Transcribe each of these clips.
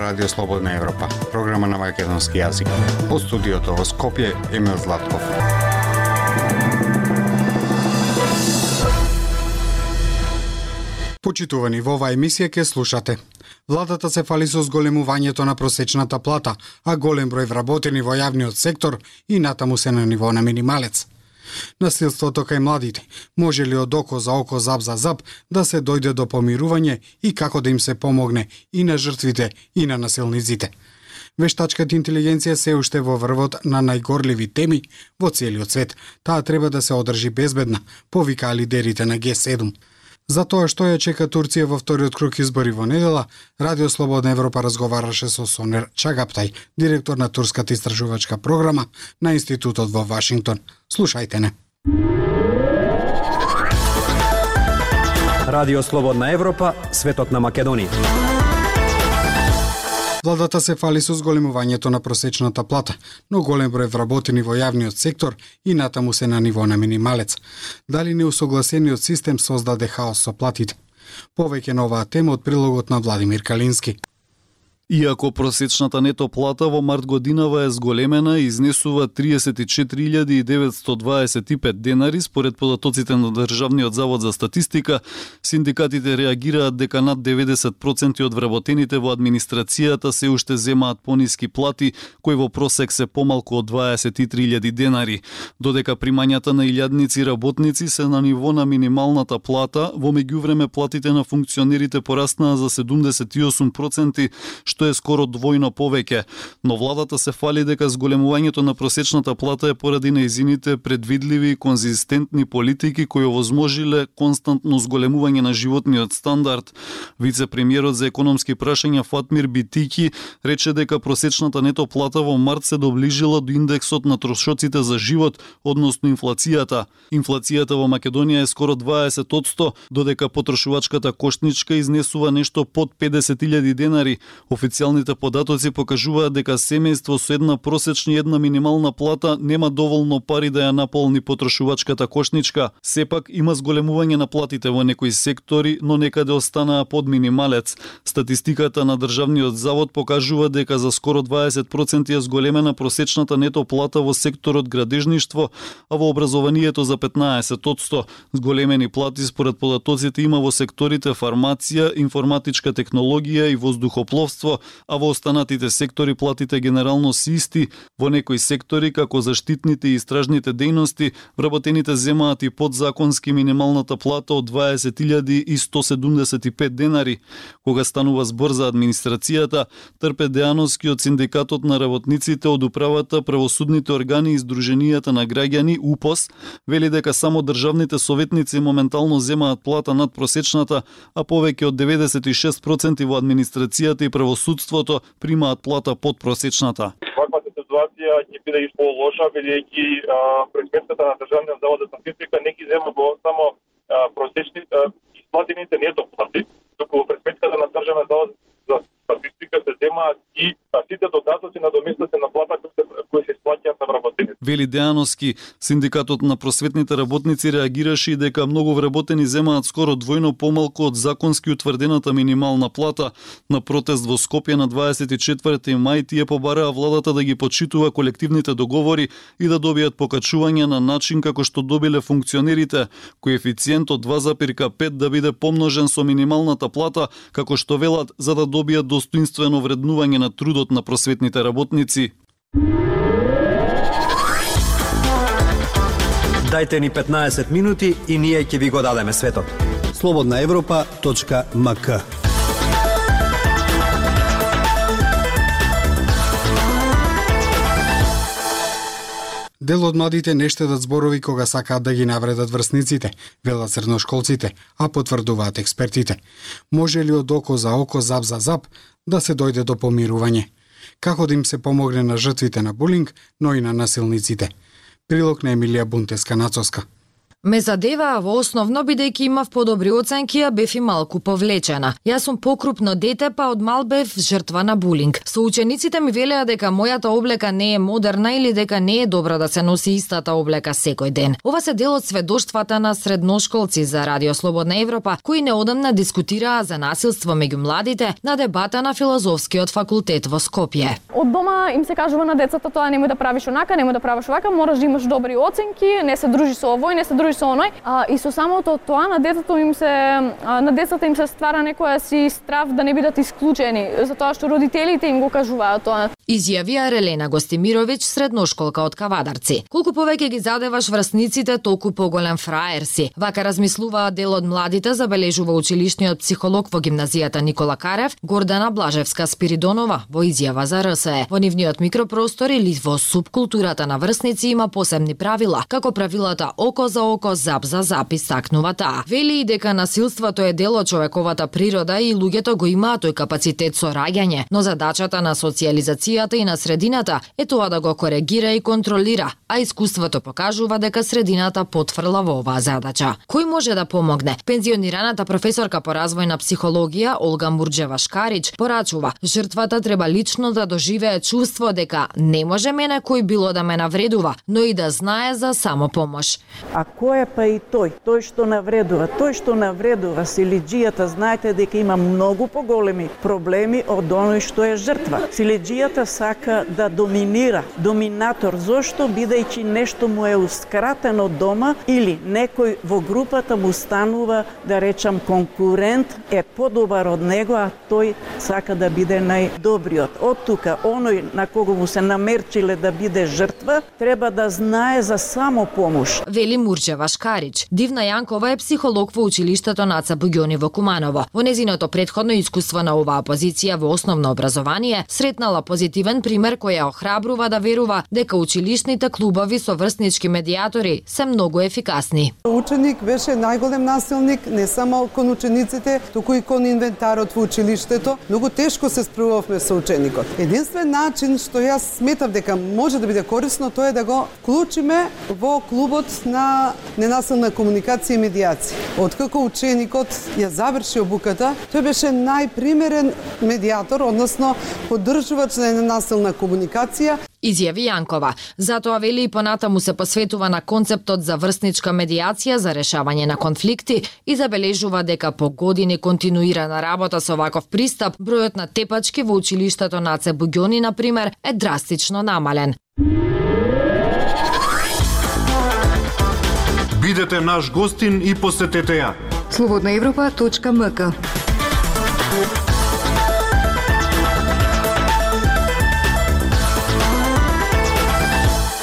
Радио Слободна Европа, програма на македонски јазик. Од студиото во Скопје, Емил Златков. Почитувани, во оваа емисија ке слушате. Владата се фали со зголемувањето на просечната плата, а голем број вработени во јавниот сектор и натаму се на ниво на минималец. Насилството кај младите може ли од око за око, зап за зап да се дојде до помирување и како да им се помогне и на жртвите и на насилниците? Вештачката интелигенција се уште во врвот на најгорливи теми во целиот свет. Таа треба да се одржи безбедна, повикаа лидерите на Г7. За тоа што ја чека Турција во вториот круг избори во недела, Радио Слободна Европа разговараше со Сонер Чагаптај, директор на турската истражувачка програма на Институтот во Вашингтон. Слушајте не. Радио Слободна Европа, светот на Македонија. Владата се фали со зголемувањето на просечната плата, но голем број вработени во јавниот сектор и натаму се на ниво на минималец. Дали неусогласениот систем создаде хаос со платите? Повеќе на оваа тема од прилогот на Владимир Калински. Иако просечната нето плата во март годинава е зголемена и изнесува 34.925 денари според податоците на Државниот завод за статистика, синдикатите реагираат дека над 90% од вработените во администрацијата се уште земаат пониски плати, кои во просек се помалку од 23.000 денари, додека примањата на илјадници работници се на ниво на минималната плата, во меѓувреме платите на функционерите пораснаа за 78%, што што е скоро двојно повеќе, но владата се фали дека зголемувањето на просечната плата е поради неизините предвидливи и конзистентни политики кои овозможиле константно зголемување на животниот стандард. Вице-премиерот за економски прашања Фатмир Битики рече дека просечната нето плата во март се доближила до индексот на трошоците за живот, односно инфлацијата. Инфлацијата во Македонија е скоро 20%, додека потрошувачката кошничка изнесува нешто под 50.000 денари. Официјалните податоци покажуваат дека семејство со една просечна и една минимална плата нема доволно пари да ја наполни потрошувачката кошничка. Сепак има зголемување на платите во некои сектори, но некаде останаа под минималец. Статистиката на Државниот завод покажува дека за скоро 20% е зголемена просечната нето плата во секторот градежништво, а во образованието за 15%. Зголемени плати според податоците има во секторите фармација, информатичка технологија и воздухопловство, а во останатите сектори платите генерално се исти, во некои сектори како заштитните и истражните дејности, вработените земаат и подзаконски минималната плата од 20.175 денари. Кога станува збор за администрацијата, Трпе Деановски од Синдикатот на работниците од управата, правосудните органи и Сдруженијата на граѓани УПОС вели дека само државните советници моментално земаат плата над просечната, а повеќе од 96% во администрацијата и правосудните судството примаат плата под просечната. Ваквата ситуација ќе биде и полоша бидејќи предметката на Државниот завод за статистика не ги зема во само просечни исплатените нето плати, туку во пресметката на Државниот завод за статистика се земаат и сите додатоци на доместите на плата кои се на. Вели Деановски, синдикатот на просветните работници реагираше и дека многу вработени земаат скоро двојно помалку од законски утврдената минимална плата. На протест во Скопје на 24 мај тие побараа владата да ги почитува колективните договори и да добијат покачување на начин како што добиле функционерите, коефициент од 2,5 да биде помножен со минималната плата, како што велат за да добијат достоинствено вреднување на трудот на просветните работници. Дайте ни 15 минути и ние ќе ви го дадеме светот. Слободна Европа.мк Дел од младите не штедат зборови кога сакаат да ги навредат врсниците, велат средношколците, а потврдуваат експертите. Може ли од око за око, зап за зап, да се дојде до помирување? Како да им се помогне на жртвите на булинг, но и на насилниците? Прилог на Емилија Бунтеска Нацоска. Ме задеваа во основно бидејќи имав подобри оценки, а бев и малку повлечена. Јас сум покрупно дете, па од мал бев жртва на булинг. Со учениците ми велеа дека мојата облека не е модерна или дека не е добра да се носи истата облека секој ден. Ова се дел од сведоштвата на средношколци за Радио Слободна Европа, кои неодамна дискутираа за насилство меѓу младите на дебата на филозофскиот факултет во Скопје. Од дома им се кажува на децата тоа немој да правиш онака, немој да правиш овака, мораш да имаш добри оценки, не се дружи со овој, не се дружи со оној. А, и со самото тоа на децата им се на децата им се ствара некоја си страв да не бидат исклучени, затоа што родителите им го кажуваат тоа. Изјавија Релена Гостимировиќ, средношколка од Кавадарци. Колку повеќе ги задеваш врсниците, толку поголем фраер си. Вака размислуваа дел од младите, забележува училишниот психолог во гимназијата Никола Карев, Гордана Блажевска Спиридонова, во изјава за РСЕ. Во нивниот микропростор или во субкултурата на врсници има посебни правила, како правилата око за око, зап за зап, истакнува таа. Вели и дека насилството е дел од човековата природа и луѓето го имаат тој капацитет со раѓање, но задачата на социализацијата и на средината е тоа да го коригира и контролира, а искуството покажува дека средината потврла во оваа задача. Кој може да помогне? Пензионираната професорка по развој на психологија Олга Мурџева Шкарич порачува, жртвата треба лично да доживее чувство дека не може мене кој било да ме навредува, но и да знае за самопомош. Ако кој е па и тој? Тој што навредува, тој што навредува силиџијата, знаете дека има многу поголеми проблеми од оној што е жртва. Силиџијата сака да доминира, доминатор, зошто бидејќи нешто му е ускратено дома или некој во групата му станува, да речам, конкурент, е подобар од него, а тој сака да биде најдобриот. Од тука, оној на кого му се намерчиле да биде жртва, треба да знае за само помош. Вели Мурџева Вашкарич. Дивна Јанкова е психолог во училиштето Наца Цабугиони во Куманово. Во незиното предходно искуство на оваа позиција во основно образование, сретнала позитивен пример кој ја охрабрува да верува дека училишните клубови со врснички медиатори се многу ефикасни. Ученик беше најголем насилник не само кон учениците, туку и кон инвентарот во училиштето. Многу тешко се спрувавме со ученикот. Единствен начин што јас сметав дека може да биде корисно тоа е да го вклучиме во клубот на ненасилна комуникација и медиација. Откако ученикот ја заврши обуката, тој беше најпримерен медиатор, односно поддржувач на ненасилна комуникација изјави Јанкова. Затоа вели и понатаму се посветува на концептот за врсничка медиација за решавање на конфликти и забележува дека по години континуирана работа со ваков пристап, бројот на тепачки во училиштето на Буѓони, на пример, е драстично намален. Бидете наш гостин и посетете ја. Слободнаевропа.мк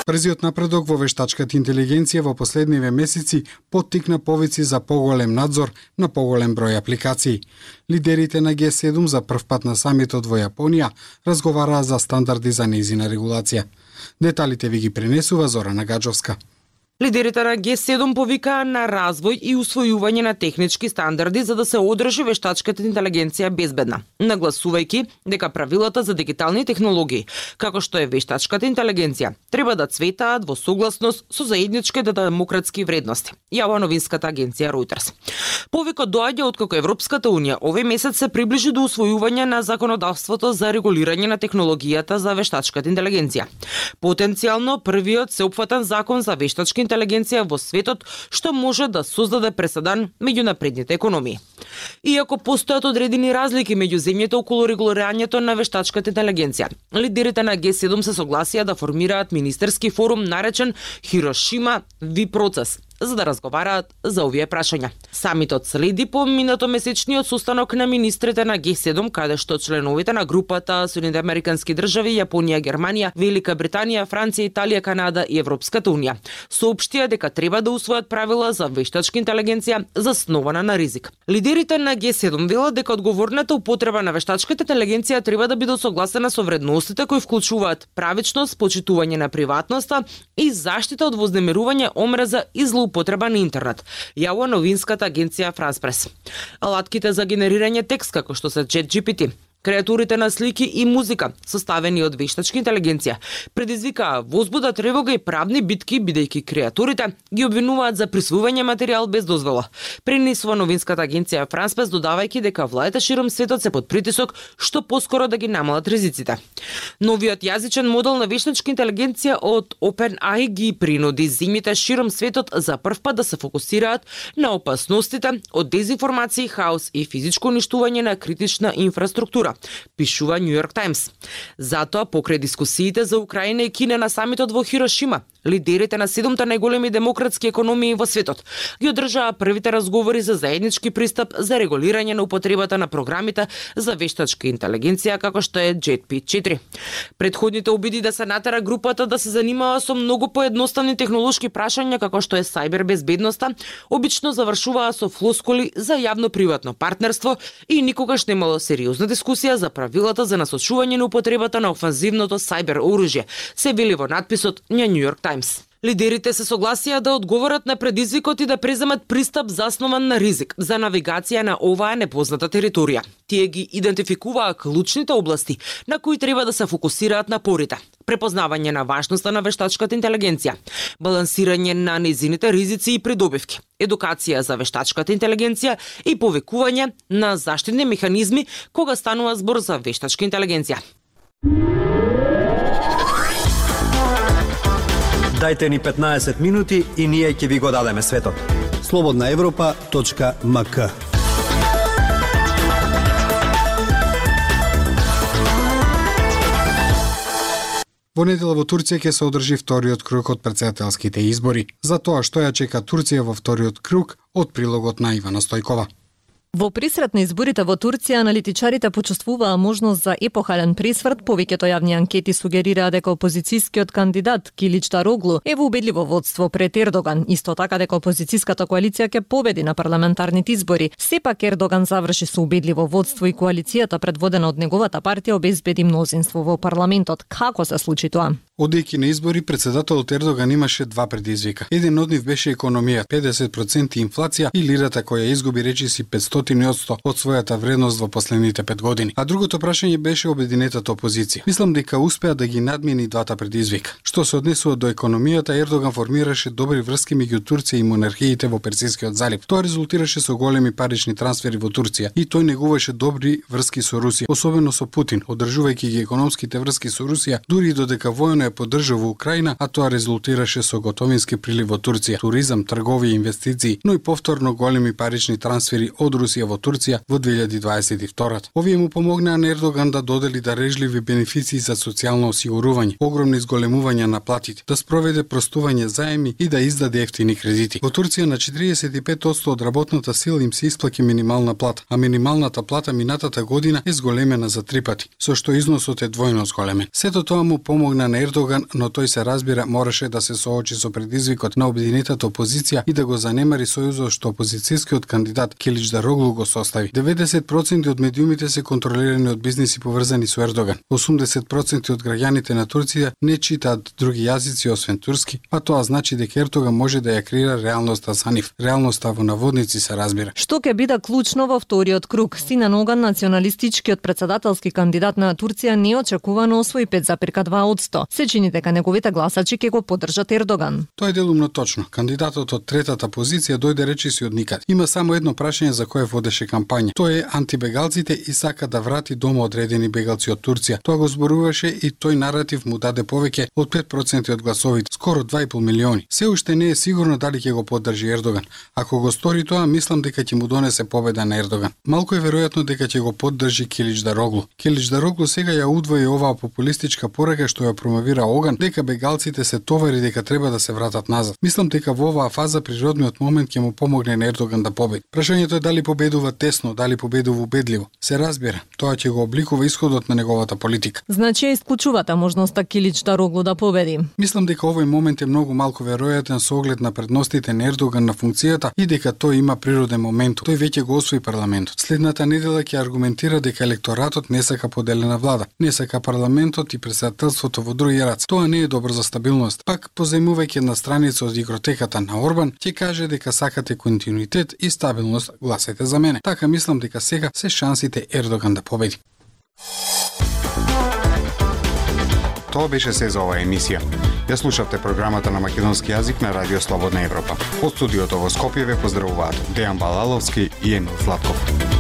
Брзиот напредок во вештачката интелигенција во последниве месеци поттикна повици за поголем надзор на поголем број апликации. Лидерите на Г7 за првпат на самитот во Јапонија разговараа за стандарди за незина регулација. Деталите ви ги пренесува Зорана Гаджовска. Лидерите на Г7 повикаа на развој и усвојување на технички стандарди за да се одржи вештачката интелигенција безбедна, нагласувајќи дека правилата за дигитални технологии, како што е вештачката интелигенција, треба да цветаат во согласност со заедничките демократски вредности, јава новинската агенција Reuters. Повикот доаѓа откако Европската унија овој месец се приближи до усвојување на законодавството за регулирање на технологијата за вештачката интелигенција. Потенцијално првиот сеопфатен закон за вештачка интелигенција во светот што може да создаде преседан меѓу напредните економии. Иако постојат одредени разлики меѓу земјите околу регулирањето на вештачката интелигенција, лидерите на Г7 се согласија да формираат министерски форум наречен Хирошима Ви процес за да разговараат за овие прашања. Самитот следи по минатомесечниот состанок на министрите на Г7, каде што членовите на групата Соединените Американски држави, Јапонија, Германија, Велика Британија, Франција, Италија, Канада и Европската унија соопштија дека треба да усвојат правила за вештачка интелигенција заснована на ризик. Лидерите на Г7 велат дека одговорната употреба на вештачката интелигенција треба да биде согласена со вредностите кои вклучуваат правичност, почитување на приватноста и заштита од вознемирување, омраза и злоупотреба употреба на интернет, јава новинската агенција Франспрес. Алатките за генерирање текст како што се ChatGPT, Креатурите на слики и музика, составени од вештачка интелигенција, предизвикаа возбуда, тревога и правни битки бидејќи креатурите ги обвинуваат за присвоување материјал без дозвола. Пренесува новинската агенција Франспес додавајќи дека владите широм светот се под притисок што поскоро да ги намалат ризиците. Новиот јазичен модел на вештачка интелигенција од OpenAI ги принуди земјите широм светот за прв пат да се фокусираат на опасностите од дезинформација, хаос и физичко уништување на критична инфраструктура, пишува Нью Йорк Таймс. Затоа, покрај дискусиите за Украина и Кина на самитот во Хирошима, лидерите на седумта најголеми демократски економии во светот ги одржаа првите разговори за заеднички пристап за регулирање на употребата на програмите за вештачка интелигенција како што е JetP4. Предходните обиди да се натера групата да се занимава со многу поедноставни технолошки прашања како што е сајбер безбедноста, обично завршуваа со флоскули за јавно-приватно партнерство и никогаш немало сериозна дискусија за правилата за насочување на употребата на офанзивното сајбер оружје, се вели во надписот на Нью Йорк Таймс. Лидерите се согласија да одговорат на предизвикот и да преземат пристап заснован на ризик за навигација на оваа непозната територија. Тие ги идентификуваа клучните области на кои треба да се фокусираат напорите. Препознавање на важноста на вештачката интелигенција, балансирање на незините ризици и придобивки, едукација за вештачката интелигенција и повекување на заштитни механизми кога станува збор за вештачка интелигенција. Дайте ни 15 минути и ние ќе ви го дадеме светот. Слободна Европа.мк Во недела во Турција ќе се одржи вториот круг од председателските избори. За тоа што ја чека Турција во вториот круг од прилогот на Ивана Стојкова. Во пресрет на изборите во Турција, аналитичарите почувствуваа можност за епохален пресврт, повеќето јавни анкети сугерираа дека опозицијскиот кандидат Килич Тароглу е во убедливо водство пред Ердоган, исто така дека опозицијската коалиција ќе победи на парламентарните избори. Сепак Ердоган заврши со убедливо водство и коалицијата предводена од неговата партија обезбеди мнозинство во парламентот. Како се случи тоа? Одејќи на избори, председателот Ердоган имаше два предизвика. Еден од нив беше економија, 50% инфлација и лирата која изгуби речиси 500% од својата вредност во последните пет години. А другото прашање беше обединетата опозиција. Мислам дека успеа да ги надмени двата предизвика. Што се однесува до економијата, Ердоган формираше добри врски меѓу Турција и монархиите во Персискиот залив. Тоа резултираше со големи парични трансфери во Турција и тој негуваше добри врски со Русија, особено со Путин, одржувајќи ги економските врски со Русија, дури и додека војно ја поддржува Украина, а тоа резултираше со готовински прилив во Турција, туризам, трговија, инвестиции, но и повторно големи парични трансфери од Русија во Турција во 2022. Овие му помогнаа на Ердоган да додели дарежливи бенефиции за социјално осигурување, огромни изголемувања на платите, да спроведе простување заеми и да издаде ефтини кредити. Во Турција на 45% од работната сила им се исплаќа минимална плата, а минималната плата минатата година е зголемена за три пати, со што износот е двојно зголемен. Сето тоа му помогна на Ердоган, но тој се разбира мораше да се соочи со предизвикот на обединетата опозиција и да го занемари сојузот што опозицијскиот кандидат Келич Дароглу го состави. 90% од медиумите се контролирани од бизниси поврзани со Ердоган. 80% од граѓаните на Турција не читаат други јазици освен турски, а тоа значи дека Ердоган може да ја креира реалноста за нив. Реалноста во наводници се разбира. Што ќе биде клучно во вториот круг? Синан Оган, националистичкиот председателски кандидат на Турција, неочекувано освои 5,2%. Се чини дека неговите гласачи ќе го поддржат Ердоган. Тоа е делумно точно. Кандидатот од третата позиција дојде речиси од никад. Има само едно прашање за кое водеше кампања. Тоа е антибегалците и сака да врати дома одредени бегалци од Турција. Тоа го зборуваше и тој наратив му даде повеќе од 5% од гласовите, скоро 2,5 милиони. Се уште не е сигурно дали ќе го поддржи Ердоган. Ако го стори тоа, мислам дека ќе му донесе победа на Ердоган. Малку е веројатно дека ќе го поддржи Килич Дароглу. Килич Дароглу сега ја удвои оваа популистичка порака што ја промовира Оган дека бегалците се товари дека треба да се вратат назад. Мислам дека во оваа фаза природниот момент ќе му помогне на Ердоган да победи. Прашањето е дали победува тесно, дали победува убедливо. Се разбира, тоа ќе го обликува исходот на неговата политика. Значи ја исклучувате можноста Килич Дароглу да победи. Мислам дека овој момент е многу малку веројатен со оглед на предностите на Ердоган на функцијата и дека тој има природен момент. Тој веќе го освои парламентот. Следната недела ќе аргументира дека електоратот не сака поделена влада, не сака парламентот и председателството во други играц. Тоа не е добро за стабилност. Пак, позајмувајќи една страница од игротеката на Орбан, ќе каже дека сакате континуитет и стабилност, гласете за мене. Така мислам дека сега се шансите Ердоган да победи. Тоа беше се за оваа емисија. Ја слушавте програмата на македонски јазик на Радио Слободна Европа. Од студиото во Скопје ве поздравуваат Дејан Балаловски и Емил Златков.